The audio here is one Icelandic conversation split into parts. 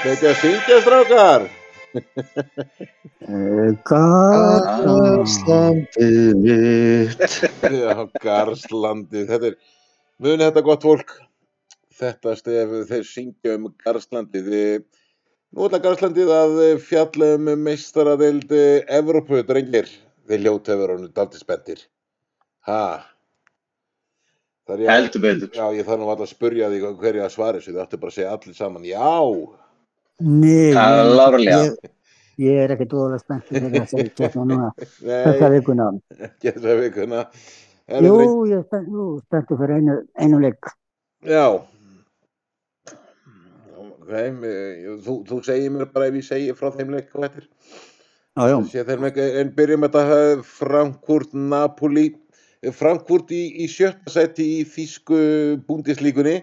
Þetta er að syngja strákar. Garðlandið mitt. Já, Garðslandi. Þetta er, muni þetta gott fólk. Þetta stefið þeir syngja um Garðslandi. Þið, nú ætla Garðslandið að fjalla um meistaradeild Evrópu, drengir. Þeir ljóta hefur hann dalti spendir. Ha? Það er ég- Heldur betur. Já, ég þarf nú alltaf að spurja því hverja að svara þessu. Þið áttu bara að segja allir saman, já. Nei, ég- ég, er ekkert óðurlega spennt fyrir þess að kemna núna þessa Nei, vikuna. ekki þessa vikuna. Jú, ég er spennt, jú, spenntur fyrir einu, einu leik. Já. Ok, eh, þú, þú segir mér bara ef ég segi frá þeim leik og eftir. Já, já. En byrjum þetta eh, Frankfurt, Napoli. Eh, Frankfurt í, í sjötta seti í þýsku búndislíkunni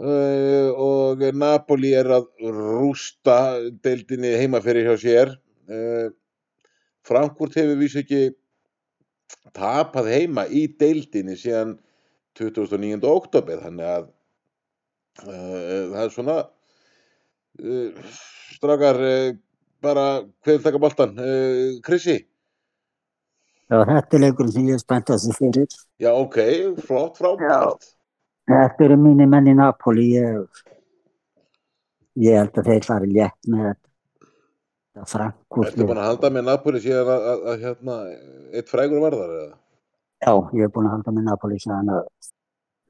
uh, og Napoli er að rústa deildinni heima fyrir hjá sér. Uh, Frankfurt hefur vísu ekki tapað heima í deildinni síðan 29. oktober þannig að uh, það er svona uh, strákar uh, bara hver vil taka boltan uh, Krissi? Já, þetta er leikurinn sem ég er spennt að þessi fyrir. Já, ok, flott, frábært. Þetta eru mínir menn í Napoli. Ég, ég held að þeir fari létt með þetta Frankúrt. Ertu búin að halda með Napoli síðan að, að, að hérna, eitt frægur varðar eða? Já, ég er búin að halda með Napoli síðan að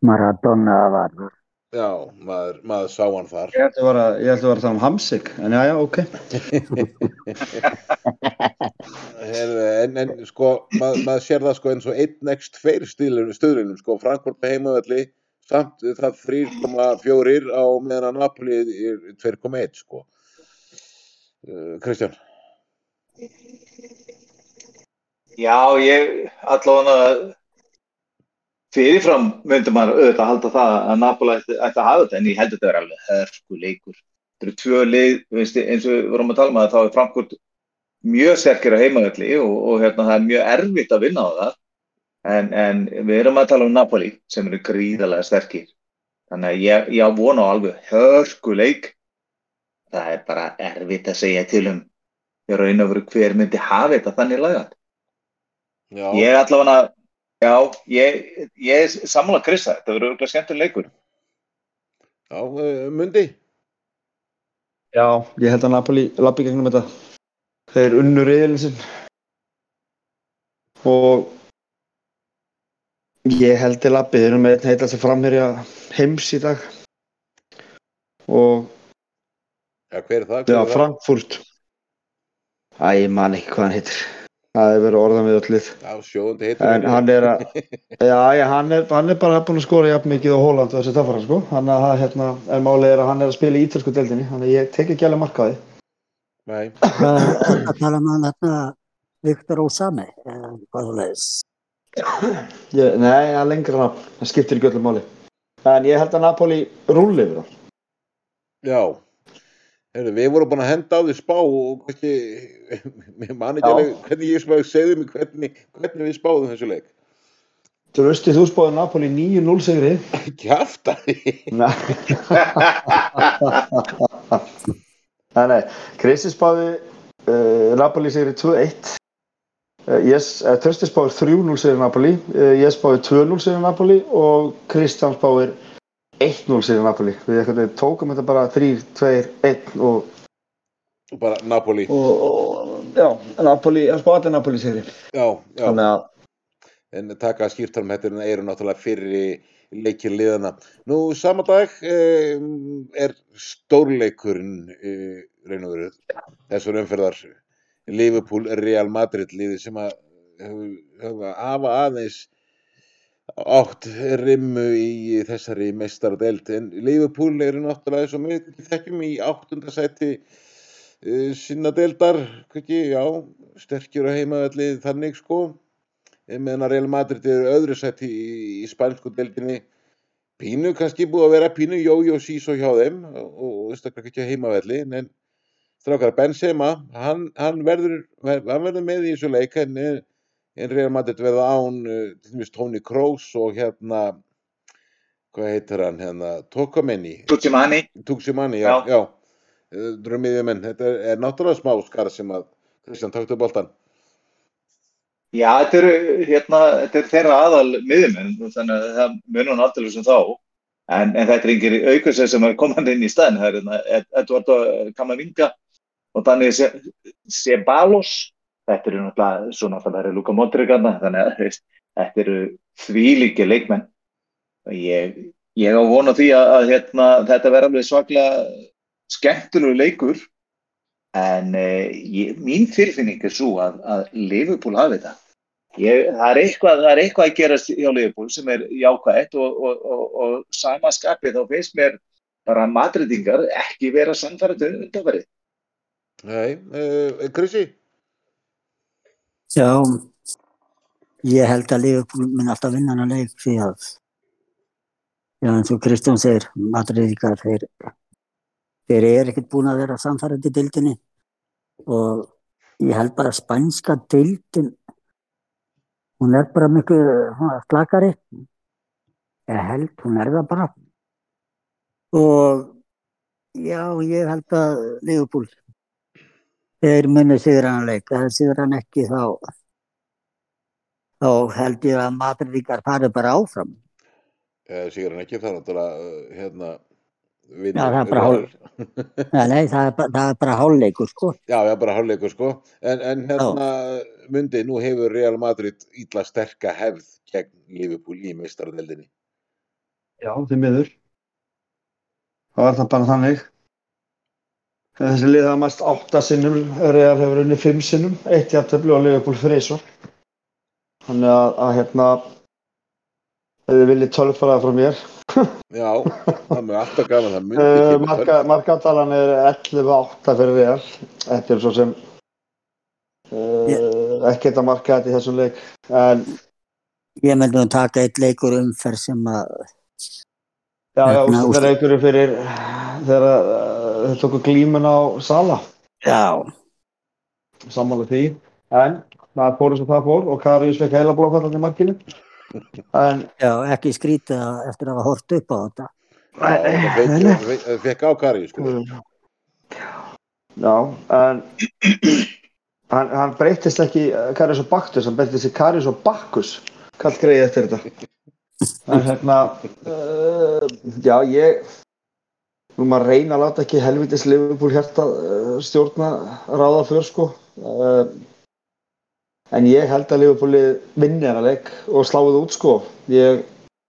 Maradona var. Já, maður, maður sá hann þar. Ég ætti að vera, að tala um Hamsik, en já, já, ok. Heyrðu, En, en sko, maður, maður sér það sko eins og einn ekst tveir stöðlunum, sko, Frankfurt með heimavalli, samt það 3,4 á meðan að Napoli er 2,1, sko. Uh, Kristján? Já, ég allavega fyrirfram myndi maður auðvitað halda það að Napoli ætti, ætti að hafa þetta en ég held að þetta er alveg hörku leikur. Þetta eru tvö lið, veist, eins og við vorum að tala um að þá er Frankfurt mjög sterkir á heimavelli og, og hérna, það er mjög erfitt að vinna á það en, en við erum að tala um Napoli sem eru gríðarlega sterkir. Þannig að ég, ég á vona á alveg hörku leik. Það er bara erfitt að segja til um í raun og veru hver myndi hafa þetta þannig lagað. Já, Ég er allavega, já, ég, ég er sammála Krista, þetta verður örgulega skemmtur leikur. já, uh, Mundi? Já, ég held að Napoli lappi gegnum þetta. Þeir unnu reyðilin sinn. Og ég held til þeir eru með einn heitast að framherja heims í dag. Og Já, hver er það? Hver Já, er það? Frankfurt. Æ, ég man ekki hvað hann heitir. Það er verið orðan við öllið. Já, sjóðundi heitir En hann er að, já, já, hann er, hann er bara búinn að skora jafn mikið á Hóland og þessi tafara, sko. Hann að, hérna, en málið er að hann er að spila í ítölsku deildinni, þannig að ég tek ekki alveg marka á því. Nei, Hvað er að tala um hann þarna Viktor Ósami? eða Hvað þú leiðis? Ég, nei, það er lengra nafn, það skiptir ekki öllu máli. En ég held að Napoli rúli yfir það. já. Heyrðu, við vorum búin að henda á því spá og kannski, mér man ekki alveg hvernig ég spáði, segðu mig hvernig, hvernig við spáðum þessu leik. Þú veist, þú spáði Napoli 9-0 sigri. Kjafta því. Nei. nei, Kristi spáði uh, Napoli sigri 2-1. Ég, uh, Trösti spáði 3-0 sigri Napoli, uh, ég spáði 2-0 sigri Napoli og Kristján spáði 1-0 sigri Napoli. Við tókum þetta bara 3-2-1 og, Bara Napoli. og, og já, Napoli, hann spáði allir Napoli sigri. Já, já. Þannig að En taka skýrtarum hættir eru náttúrulega fyrri leikir liðana. Nú, sama dag um, er stórleikurinn uh, og veru þessar umferðar Liverpool Real Madrid liði sem að hefur hefur afa aðeins átt rimmu í þessari mestaradeld en Liverpool eru náttúrulega eins og við þekkjum í áttundasæti uh, sinna deildar ekki, já, sterkjur á heimaðalli þannig sko En meðan að Real Madrid eru öðru sett í, í spænsku deildinni pínu kannski búið að vera pínu jójó sísó hjá þeim og, og staklega ekki á heimavelli en strákar Benzema hann, hann, verður, hann verður með í þessu leik en, en Real Madrid verða án uh, til dæmis Toni Kroos og hérna hvað heitir hann hérna Tokomenni Tucci Manni, Tuximani, já, já. Já. drömmiðjumenn, þetta er, er náttúrulega smá skar sem að Kristján taktu boltan. Já, þetta eru, hérna, þetta er þeirra aðal miðjumenn, þannig að það munur hann alltaf sem þá. En, en þetta er yngir aukvæmsið sem er komandi inn í staðin. Það er hérna, Eduardo Camavinga og Dani Ceballos. Þetta eru náttúrulega, svo náttúrulega er Luka Modric þannig að veist, þetta eru þvílíki leikmenn. Ég, ég á vona því að, að hérna, þetta verður alveg svaklega skemmtilegu leikur en eh, ég, mín tilfinning er svo að, að Liverpool hafi þetta. Ég, það, er eitthvað, það er eitthvað að gerast hjá Liverpool sem er jákvægt og, og, og, og sama skapið þá finnst mér bara madridingar ekki vera samfærið undanverið. Nei, uh, Krissi? Já, ég held að Liverpool minn alltaf vinna hann að leik því að já eins og Kristján segir, madridingar þeir þeir eru ekkert búin að vera samfærið í dildinni og ég held bara spænska dildin hún er bara miklu slakari ég held, hún er það bara og já, ég held að Leopold þeir munni sigur hann að leika þeir sigur hann ekki þá þá held ég að Madridíkar farið bara áfram sigur hann ekki þá náttúrulega hérna Já, það er bara hál... Nei, nei, það er bara, það er bara hálfleikur, sko. Já, það er bara hálfleikur, sko. En, en hérna, myndi, nú hefur Real Madrid ítla sterka hefð gegn Liverpool í meistarðeldinni. Já, því miður. Það var það bara þannig. Þessi lið hafa mest átta sinnum, Real hefur unni fimm sinnum, eitt jafntöflu og Liverpool þreysor. Þannig að, að hérna, þið viljið tölfaraða frá mér. Já, það er alltaf gaman það myndi Uh, ekki marka, markatalan er 11-8 fyrir Real. Þetta er svo sem uh, ekki þetta marka þetta í þessum leik. En Ég myndi nú taka eitt leikur umferð sem að, já, já, úrslit. er einhverju fyrir þegar uh, þau tóku glímun á Sala. já, Sammála því. En það fór eins og það fór og Karius fekk heila blókvallan í markinu. En já, ekki skrítið að- eftir að hafa hort upp á þetta. Já, það fekk- á Kari, sko. Já, en hann, hann breytist ekki Karius og Baktus, hann breytist í Karius og Bakkus kallt greið eftir þetta en hérna uh, já, ég nú maður reyna að láta ekki helvitis Liverpool hérta uh, stjórna ráða för sko. Uh, en ég held að Liverpool vinni hana leik og sláði út sko. Ég,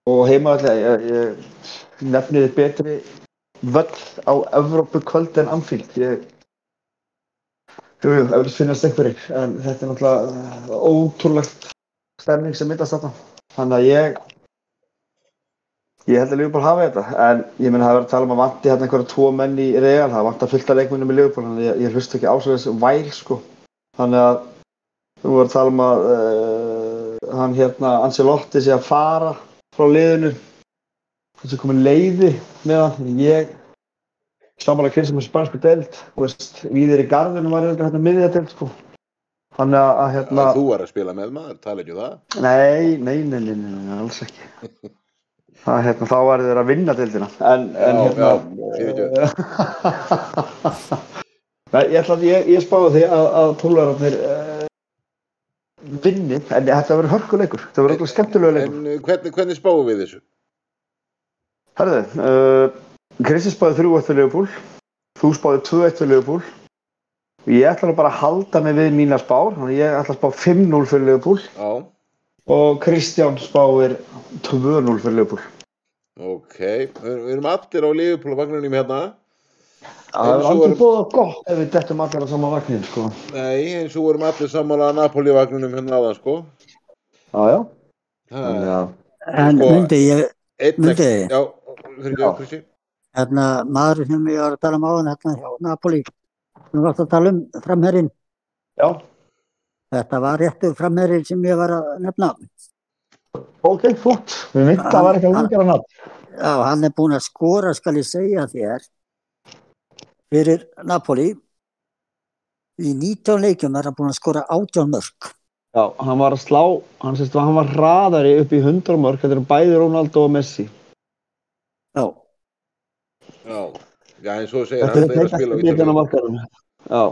og heima alltaf ég, ég nefniði betri völl á Evrópu kvöld en Anfield. Ég Jú, jú, eflust finnast einhverjir, en þetta er náttúrulega ótrúlegt stemning sem myndast þarna. Þannig að ég, ég held að Liverpool hafi þetta, en ég menn að það verið að tala um að vanti hérna einhverja tvo menn í Real, það vantar fullt af leikmennum í Liverpool, þannig að ég, ég hlust ekki ásverðis væl, sko. Þannig að þú verður að tala um að uh, hann hérna, Ancelotti sé að fara frá liðinu, þessi komin leiði með hann, ég samanlega kynstum með spansku deild þú veist, víðir í garðinu var þetta hérna miðja deild sko þannig að, að hérna, Þú er að spila með maður, tala ekki um það. nei, nei, nei, nei, nei, nei, alls ekki það, hérna, þá var þeir að vinna deildina. En, en Já, hérna já, nei, ég ég, ég spáði því að, að púlararnir uh, vinni, en þetta verður hörkuleikur. Þetta verður okkur skemmtilegu leikur. En uh, hvernig, hvernig spáum við þessu? Herðu, uh, Kristi spáði 3-1 fyrir Leopold, þú spáði 2-1 fyrir Leopold. Ég ætla nú bara að halda mig við mína spár, þannig ég ætla að spá 5-0 fyrir Leopold Já, og Kristján spáir 2-0 fyrir Leopold. ok. Við, við erum allir á Liverpool vagnunum hérna. Það er aldrei búið að gott ef við dettum allir á sama vagnin, sko. Nei, eins og vorum allir sammála að Napoli vagnunum hérna áðan, sko. Já, já. En Sko- myndi ég, Einn Myndi- Já, fyrir ekki, Kristi. hérna, maður sem ég var að tala um áðan, hérna, hjá Napoli, við varst að tala um framherrin, Já, þetta var réttu framherrin sem ég var að nefna. ok, flott. Við myndum að það var ekki að langar að. Já, hann er búinn að skora, skal ég segja þér, fyrir Napoli. Í 19 leikjum er hann búinn að skora 18 mörg. Já, hann var að slá, hann sést að hann var hraðari upp í 100 mörg, þetta eru bæði Ronaldo og Messi. Já, Já. Já, en svo segir Þetta hann er að það er að spila á Ítalíu. Já.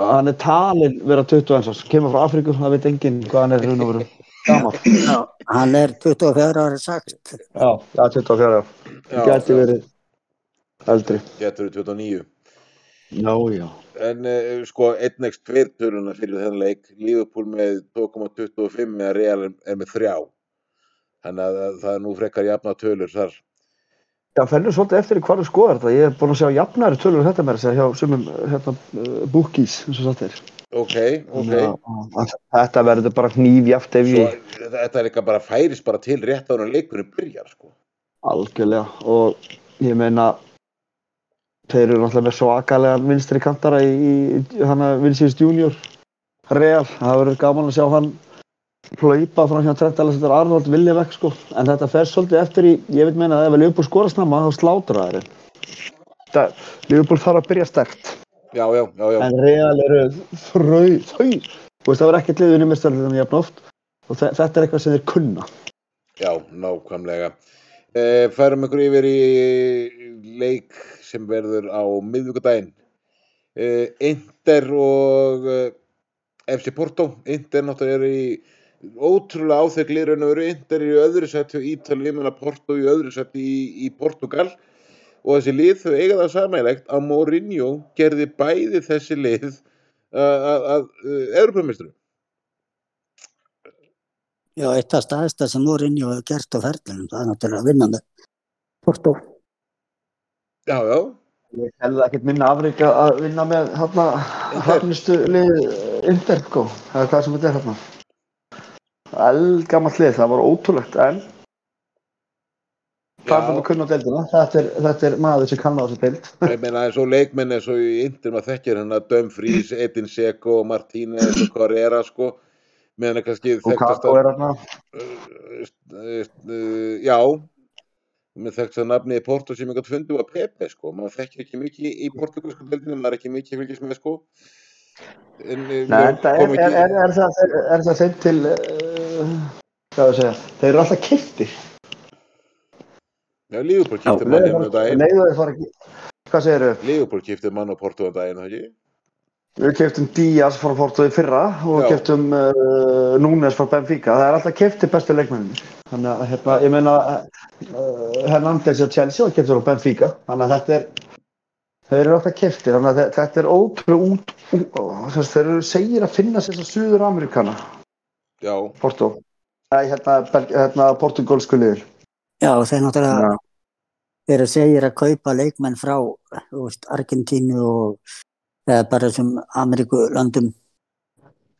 Hann er talinn vera 21 árs, kemur frá Afríku, það veit enginn hvað hann er raun og veru gaman. Já, hann er 24 ári sagt. Já, já, 24 ára. Já, Það gæti verið eldri. Getur við 29. Já, já. En uh, sko, 1x2 töluna fyrir þennan leik, Liverpool með 2,25 meðan Real er, með 3. Þannig að að það er nú frekar jafna tölur þar. Já, fennur svolítið eftir í hvað þú skoðar þetta. Ég er búinn að sjá jafnari tölur þetta með þess að hjá sumum hérna, uh, bookies, eins og sagt er. Ok, ok. Að Þetta verður bara hnífjaft ef Svo, ég þetta er eitthvað bara færis bara til rétt á hann leikurinn byrjar, sko. algjörlega og ég meina þeir eru náttúrulega með svakalega vinstri kantara í, í hana Vinsins Junior Real, það verður gaman að sjá hann hlaupa frá hérna Trent Alexander Arnold vilja vekk sko en þetta fer svolítið eftir í, ég veit meina að ef Liverpool skorast náma þá slátra það þeir Liverpool þarf að byrja sterkt Já, já, já, já. en Real eru þrau, þau þú veist það verður ekkert liðunni með stjórnum jafn oft og þe- þetta er eitthvað sem þeir kunna Já, nákvæmlega. Eh, færum ykkur yfir í leik sem verður á miðvíkudaginn. Eh, Inter og eh, FC Porto. Inter náttúrulega er í ótrúlega áþekli raun og veru. Inter er í öðru sett hjá Ítalíu, menna Porto í öðru sett í, í Portugal. Og þessi lið þau eiga það samælegt að Mourinho gerði bæði þessi lið að, að, að Europamistru. Já, eitt af staðista sem Mourinho hefur gert á ferðlunum, það er náttúrulega vinnandi. Porto. Já, já. Ég hefði ekkert minna afrika að vinna með hérna harnistu lið Inter, sko, eða hvað sem þetta er hérna. Eldgamall lið, það var ótrúlegt, en það það að kunna á deildina. Þetta er, þetta er maður sem kann á þessu deild. Ég meina eins og leikmenn eins og í Inter maður þekkir hann að Dumfries, Edin Seko, Martínez og Carrera sko meðan er kannski Og Kako er hérna. uh, já með þekktast að nafni í Porto sem gæti fundið var Pepe sko maður þekkir ekki mikið í portugalsku deildinu maður er ekki mikið fylgis með sko en, eh, Nei, það kom er, er, ekki- er, er, það, er, það þeim til, uh, hvað er að segja, þeir eru alltaf kiptir. Já, Liverpool kýfti mann hérna um daginn hvað segir þau? Liverpool kýfti mann á Porto um daginn, það ekki? Við keftum Díaz frá Porto í fyrra og Já. keftum uh, Núnes frá Benfica. Það er alltaf kefti bestu leikmennir. Þannig að hérna, ég meina uh, Hernandez og Chelsea og keftur á Benfica. Þannig að þetta er, þeir eru alltaf kefti. Þannig að þe- þetta er ótrúlega út, út þess að þeir eru segir að finna sér svo Suður Amerikana, Já, Porto. Nei, hérna, hérna portugalsku liður. Já, þeir náttúrulega Já. eru segir að kaupa leikmenn frá veist, Argentínu og eða bara þessum Ameríkulöndum.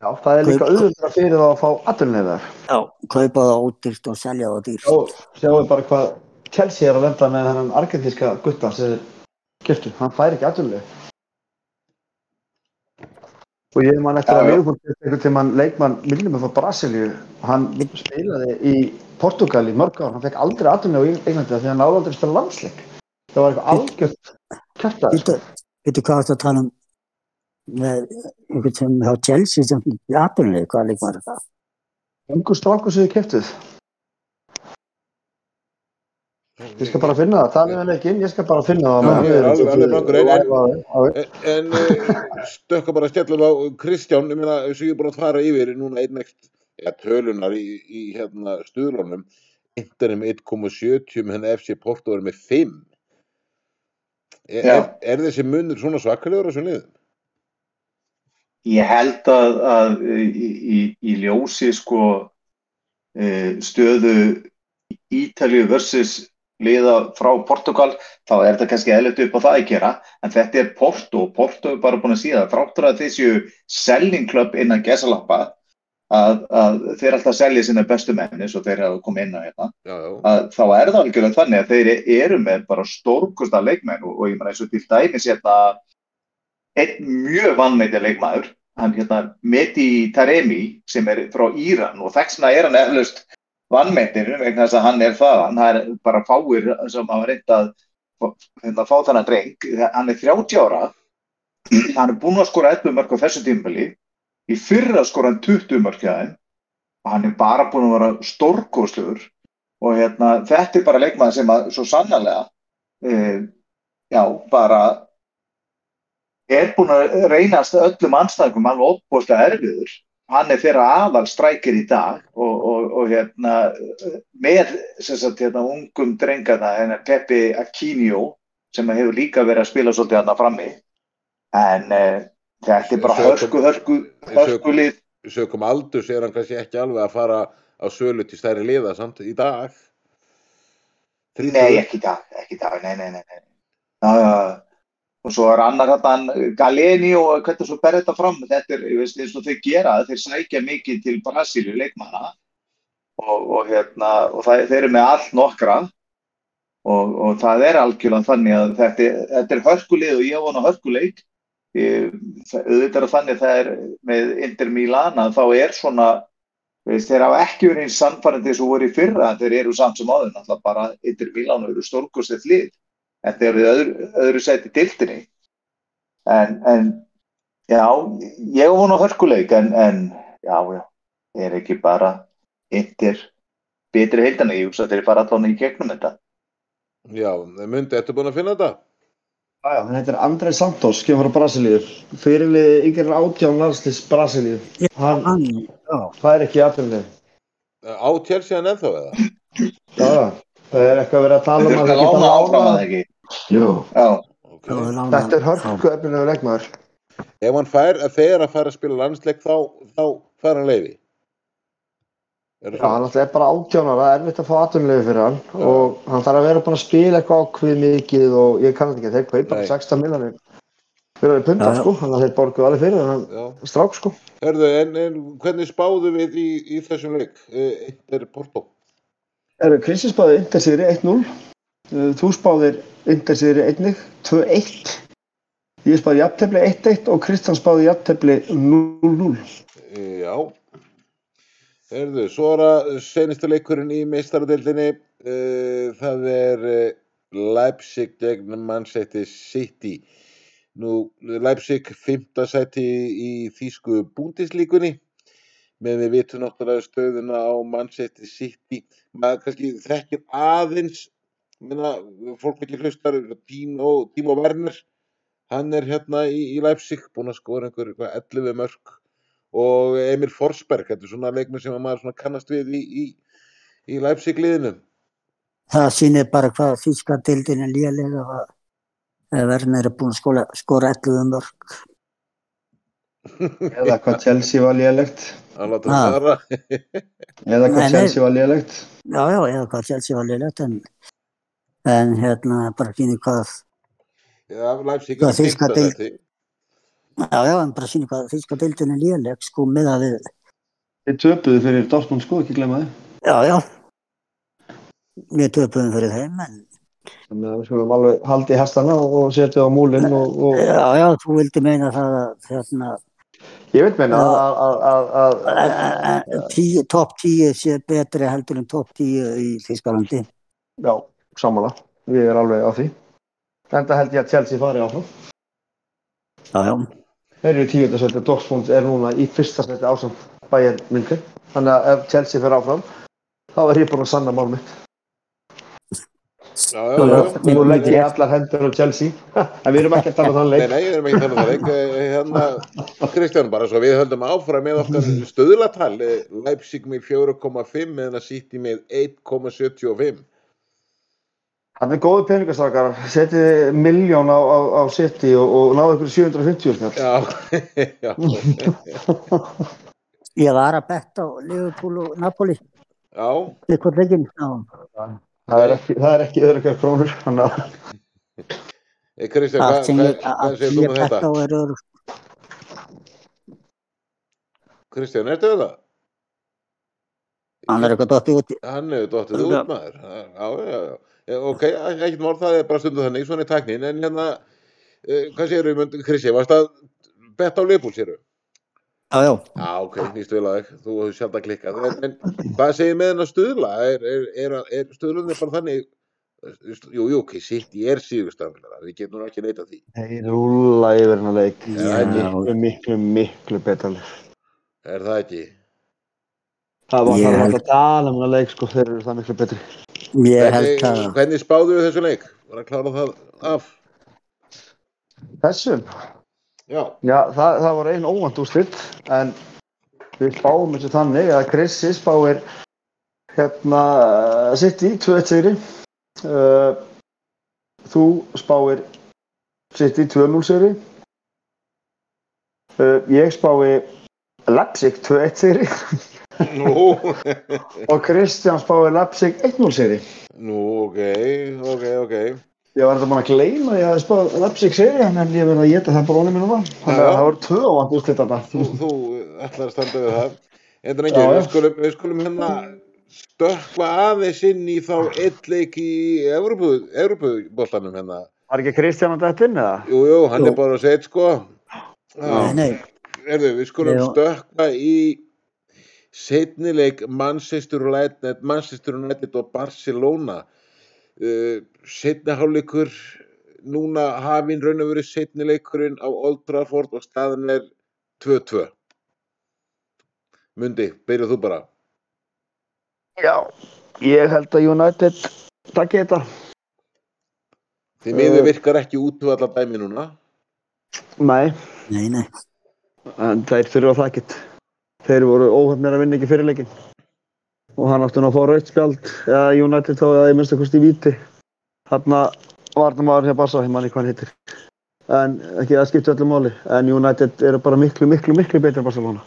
Já, það er líka auðvitað fyrir þá að fá aðlunniðar. Já, kaupa það ódýrt og selja það dýrt. Sjá, sjáum bara hvað Chelsea er að lenda með þennan argentíska gutta sem keftu. Hann fær ekki aðlunniðar. Og ég man eftir að. Liverpool keypti einhvern tímann leikmann minnum frá Brasilíu hann spilaði í Portugal í mörg ár. Hann fekk aldrei aðlunniðar í Englandi því hann náði aldrei að spila landsleik. Það var eitthvað algjört kæftað. Veitu, veitu hvað þetta tala um með einhvern sem hjá Chelsea sem í aðunlega, hvað leikmar er það? Ungur strákur sem þið keftuð. Ég skal bara finna það. Talið við leikinn, ég skal bara finna það. Já, ég er alveg- alveg blankur, en- en- en... Uh, stökka bara skellum á Kristján, ég meina, eins og ég er búin að fara yfir núna einn ekst, ja, tölunar í, í hérna stuðlunum, Inter er með 1,70 menn FC Porto er með 5. Er, er, er þessi munur svona svakalegur á þessum liðum? Ég held að, að í, í, í ljósi sko eh, stöðu Ítalíu versus liða frá Portugal þá er þetta kannski eðlert upp á það að gera. En þetta er Porto. Og Porto er bara búin að síða. Þráttur að þessu selling club innan gesalappa að, að þeir alltaf selja sína bestu menn eins og þeir hafa komið inn á hérna. Já, já, þá er það algjörlega þannig að þeir eru með bara stórkusta leikmenn og, og ég meina eins og til dæmis hérna einn mjög vannmeitja leikmaður hann hérna Meti Taremi sem er frá Íran og þessna er hann eflaust vannmeitir vegna þess að hann er það. Hann er bara fáir sem hafa reynd að hérna, fá þannig dreng. Hann er 30 ára. Hann er búinn að skora 11 mörg á þessu tímabili. Í fyrra skora hann 20 mörg og hann er bara búinn að vera stórkostlugur og hérna, þetta er bara leikmaður sem að svo sannarlega eh, já, bara er búin að reynast öllum anstæðingum alveg óbúslega erfiður. Hann er þeirra aðal strækir í dag og, og, og hérna með sagt hérna ungum drengana hérna Peppi Aquinio sem hefur líka verið að spila svolítið hann frammi en uh, þetta er bara hörku, hörku, hörku lið. Sökum aldurs er hann kannski ekki alveg að fara á sölu til stærri liða samt í dag. Nei, ekki í dag, dag, nei, nei, nei. nei. Já, og svo er annar hann Galeni og hvernig svo ber þetta fram. Þetta er, ég veist, eins og þau gera þeir sækja mikið til Brasílu leikmanna. Og, og hérna og það, þeir eru með allt nokkra. Og, og það er algjörlega þannig að þetta, þetta er hörkulið og ég vona hörkuleik. Auðvitað þannig að það er með Inter Milana þá er svona veist, þeir hafa ekki verið eins samfærandi eins og voru í fyrra. Þeir eru samt sem áður náttúrulega bara Inter Milana eru stórkostið lið Þetta er öðru, öðru sæti dildinni. En, en já, ég vona hörkuleik en, en já, já, ég er ekki bara eittir betri heildana. Ég hugsa að þeir bara allan í gegnum þetta. Já, myndi, ertu búin að finna þetta? Já, já, þetta er Andrei Santos, kemur frá Brasilíu. Fyrirlið ykkur átján landslýs Brasilíu. Hann, það er ekki aðfylgni. Á Chelsea hann ennþá eða? Já, það er eitthvað að vera að tala um að það geta áfram að það ekki. Jú, Okay. þetta er hörku efnilega leikmaður. Ef hann fær, ef þeir að fara að spila landsleik þá, þá fær hann leiði. Er Já, hann er bara átjánar, það er erfitt að fá atvinnulegu fyrir hann og hann þarf að vera búinn að spila eitthvað ákveð mikið og ég kann þetta ekki, þeir kaupa Nei. 16 miljonir fyrir að punta Já, já. sko, þannig að þeir borguðu alveg fyrir hann Já. strák sko. Hörðu, en, en hvernig spáðu við í, í þessum leik? Eh, Eitt er Porto. Eru Krissi spáði Intersigri 1-0, uh, þú spáðir Intersigri 1-1, 2-1, ég spáði jafntefli 1-1 og Kristján spáði jafntefli 0-0. Eh, Já. Hörðu, svo er að senastu leikurinn í meistaradeildinni. eh, Það er eh, Leipzig gegn Manchester City. Nú, Leipzig fymta sæti í þýsku búndislíkunni. Men við vitum náttúrulega stöðuna á Manchester City. Maður kannski þekkir aðeins, minna, fólk ekki hlustar, Timo, Timo Werner. Hann er hérna í, í Leipzig, búinn að skora einhver eitthvað 11 mörg. Og Emil Forsberg, þetta er svona leikmenn sem að maður svona kannast við í, í, í Leipzig liðinu. Það sýnir bara hvað þýska dildin er lélega að Werner er búinn að skora, skora 11 mörg. Eða hvað Chelsea var lélegt, Að láta Ha. það fara. eða hvað. Chelsea var lélegt. Já, já, eða hvað Chelsea var lélegt en, en hérna bara sýnir hvað, fymta deild. sæti. já, já, en bara sýnir hvað þýska dildin er léleg sko með að við, Þið töpuðu fyrir Dortmund sko, ekki glemma þið. já, já, við töpuðum fyrir þeim en Þannig að við skulum alveg haldi hestana og og setja á múlinn og, og já, já, þú vildi meina það að hérna, ég veit meina að, að, að, að, tíu- topp 10 sé betri heldur en topp 10 í Þýskalandi. já, sammála, ég er alveg á því. Þetta held ég að Chelsea fari áfram. Já, já, Þeir eru í tíundasætti og Dortmund er núna í fyrsta sætti ásamt Bayern München. Þannig að ef Chelsea fer áfram, þá er ég búinn að sanna mál mitt. Nú legg ég allar hendur á Chelsea. en við erum ekki að tala um þann Nei, leik. nei, ég er ekki að tala um það leik. Eh, Hérna, Kristján, bara svo við höldum áfram með okkar stöðlatal. eh, Leipzig með 4,5 meðan að City með 1,75. Það er góði peningastrakar. Setið miljón á, á, á City og, og náðu ykkur 750 snart. Já, já, ég var að betta á Liverpool og Napoli, já. eitthvað leikin, já. Það er ekki, það er ekki öðru ekki krónur. Þannig að Kristján, hvað, segir sem þú betta þetta? á er öðru. Kristján, ertu það? Hann er eitthvað dottið út. Hann hefur dottið Já. út maður. Já, já, já. Eh, Ok, ekkert mál, það er bara stundu þannig, svona er tæknin. En hérna, eh, hvað segir þú, Kristján, varst að betta á Leopold, séru? Já, já, Já, ok, nýst vel að þig, þú hefur sjálf að klikka. En, en hvað segir með hennar stuðla? Er, er, er, er stuðlunni bara þannig, jú, jú, ok, sitt í er síðustaflega, við getum nú ekki neita því. þeir rúla yfir hennar leik. Er miklu, miklu, miklu betra leik. Er það ekki? Það var Ég það að tala um hennar leik, sko, þeir eru það miklu betri. Ég held Hvernig, að, hvernig spáðu við þessu leik? Var að klára það af? Þessum, Já, já, það, það var einn óvænt úrslit, en við spáum þessu þannig að Krissi spáir hérna sitt í 2-1 sigri. Uh, þú spáir sitt í 2-0 sigri. Uh, ég spái Leipzig 2-1 sigri nú, og Kristján spáir Leipzig 1-0 sigri. nú, ok, ok, ok. Ég var þetta búinn að gleyma því að ég spáði Leipzig sigri en ég verði að geta það brónum minn núna. Þannig að það voru tvö óvænt úrslit þarna. Þú, þú ætlar að standa við það. Þetta Já, ekki, já. við skulum, við skulum hérna stökkva aðeins inn í þá eitt leik í Evropuboltanum hérna. Var ekki Kristján að þetta inn eða? Jú, jú, hann Jú. er bara að segja sko. Nei, nei, erðu, við skulum Já. stökkva í setnileik Manchester United, Manchester United og Barcelona. Uh, setni hálfleikur núna hafinn raun og verið setnileikurinn á Old Trafford og staðan er 2-2. Mundi, byrjuð þú bara. Já, ég held að United takki þetta. Þið miður Uh, virkar ekki út um alla dæmi núna. Nei, nei, nei. en þeir þurfa það ekkert. Þeir voru óhafnir að vinna ekki fyrirleikin. Og hann átti nú að fá rautt spjald, eða United þá eða ég minnst að kosti í víti. Þarna var það maður hér Barsa, ég manni hvað hann hittir. En ekki það skipti öllu máli. En United eru bara miklu, miklu, miklu betri en Barcelona.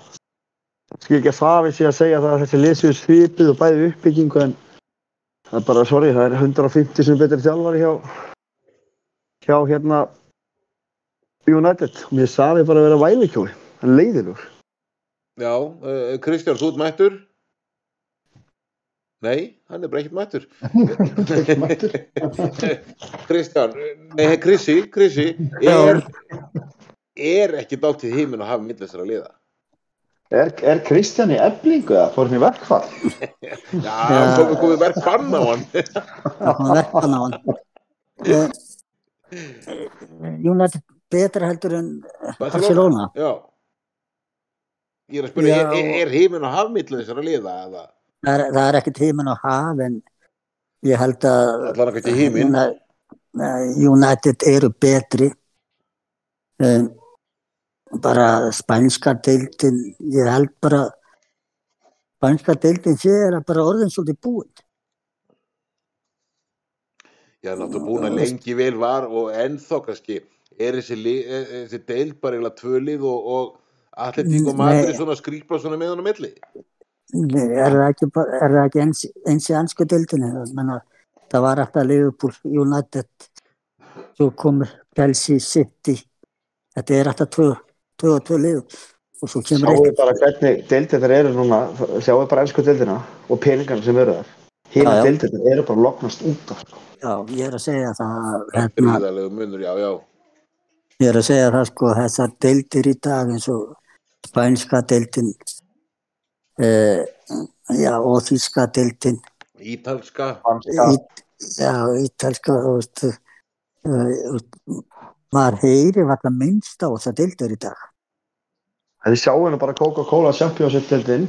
Skil ekki að það við sé að segja það að þessi lesiðu svipið og bæði uppbyggingu en það er bara, sorry, það er 150 sem betri þjálfari hjá, hjá hérna United. Mér saði bara að vera vælikjói, hann leiðilegur. Já, uh, Kristján, þú ert mættur? Nei, hann er bara ekkert mættur. Ekki mættur. Kristján, nei, Krissi, Krissi, er, er ekki dálítið híminn að hafa millis þessara liða? Er, er Kristján í eblingu eða fór hann í verkfall? Já, hann komið komið verk bann á hann. Það kom verkan á hann. Eh, United betra heldur en Barcelona. Já. Ég er að spyrja, Já. er, er, er híminn að hafa millis þessara liða? Það er, það er ekkert tíminn á haf en ég held að Nei, United eru betri um, bara spænska deildin ég held bara spænska deildin sé er að bara orðin svolítið búin Já, náttúrulega búin að lengi vel var og ennþá kannski er þessi, er- er þessi deild bara tvölið og, og atletík og matur svona skrýpa svona með honum milli. er það ekki, er það ekki eins, eins í ansku Menna, það var alltaf Liverpool United svo komur Chelsea City þetta er alltaf tvö, tvö og tvö lið og svo kemur Sjáu eitt bara hvernig deildir þeir eru núna, sjáu bara ennsku deildina og peningarna sem eru þar. Já. deildir eru bara loknast út af. sko. já, ég er að segja það hérna, munur, já, já. ég er að segja það sko þessar deildir í dag eins og spænska deildin uh, já, og þíska deildin Ítalska, Franska. Í, já, ítalska þú veist, uh, maður heyri valla minnst á þessar deildir í dag Þið sjáu nú bara Coca-Cola Championship deildin.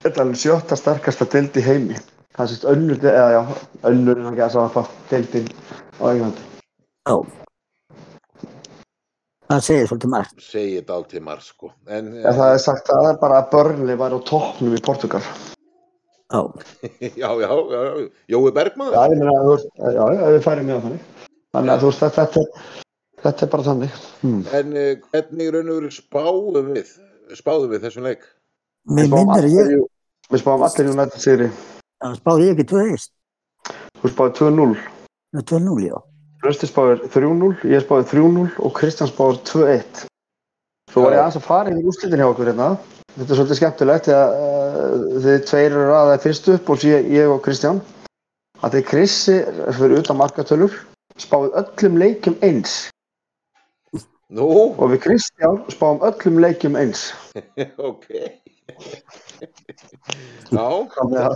Þetta er alveg sjötta sterkasta deild í heimi. Það sést önnur, eða já, önnur en að gæsa að það deildin á Englandi. já það segir svolítið margt segi þetta allt til marg, sko. En, Ja, það er sagt að það er bara að Burnley var á toppnum í Portugal. já, já, já, já, já, Jói Bergman. Já, ég meina, já, já, við færum með þannig. Þannig að þú veist, þetta, þetta, er- þetta er bara þannig. Hmm. En uh, hvernig raun og veru spáðum við, spáðum við þessum leik? mér minnir ég Við spáum allir í sigri. það spáði ég ekki 2-1 Þú spáði 2-0. með 2-0 já Rösti spáði 3-0, ég spáði 3-0 og Kristján spáði 2-1. Svo var ég aðeins að fara yfir úrslitin hjá okkur hérna. Þetta er svolítið skemmtilegt að uh, þið tveir eru aðeins fyrst upp og sé ég og Kristján. Að þið Krissi fyrir utan markatölur spáði öllum leikjum eins Nú, og við Kristján spáum öllum leikjum eins. ok. já, Þannig að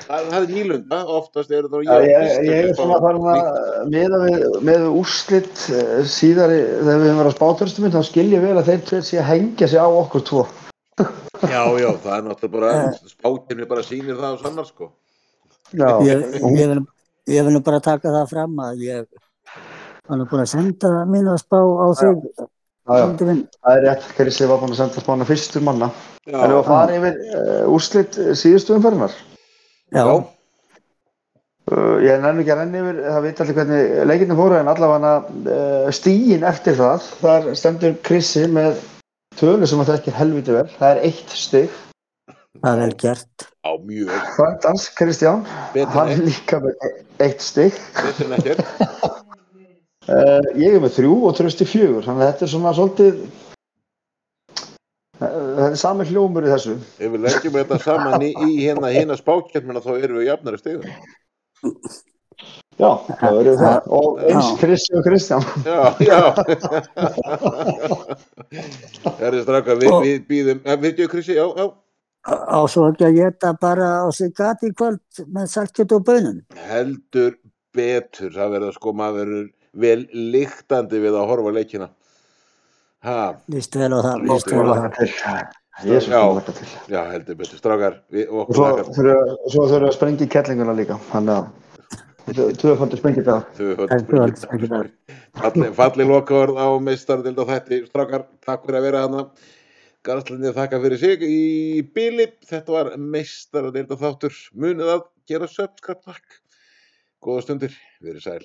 það, það er nýlunda, oftast er það Já, ég, ég er svona farin að miða við, með úrslit eh, síðari þegar við höfum verið að spátörstum þá skil ég vel að þeir tveir sé að hengja sig á okkur tvo. Já, já, það er náttúrulega bara, spákirni bara sýnir það á sannar, sko. Já, ég, ég, vil, ég vil nú bara taka það fram að ég Hann er búin að senda mínu að spá á þig. Það er rétt, Krissi var búinn að senda spána fyrstur manna. Já, En við að fara yfir uh, úrslit síðustu umferðinar. Já, já, Uh, ég nenni ekki að renni yfir, það veit allir hvernig leikinu fóru en allavega uh, stígin eftir það, þar stendur Krissi með tölu sem að það ekki helviti vel, það er eitt stig. það er vel gert. á mjög Frændans, Kristján, betur hann en er líka með eitt stig. betur en ekkert. Uh, ég er með þrjú og trösti fjögur, þannig að þetta er svona svolítið, þetta er sami hljómur í þessu. ef við leggjum þetta saman í, í hérna hérna spákjörnina þá erum við jafnari stegum Já, það verður það. Og eins. Krissi og Kristján. já, já það er straka við, við býðum, eh, við gjum Krissi, já, já Á svo ekki að geta bara á sig gati í kvöld með saltkjöt og bönum. heldur betur það verður sko maður vel líktandi við að horfa leikina ha, Lýst vel á það, Líst vel á það. til. Jésus, Já. þetta til. já heldur betur strákar við, og svo svo þurfa að sprengja kettlinguna líka, þannig að tvöfaldur sprengja það. Ekki vel, ekki vel. falli, falli lokaord á meistardildi og þætti strákar, takk fyrir að vera hana Garðslandið þakka fyrir sig í bíli, þetta var meistardildi þáttur munið að gera subscribe takk góða stundir, við erum sæl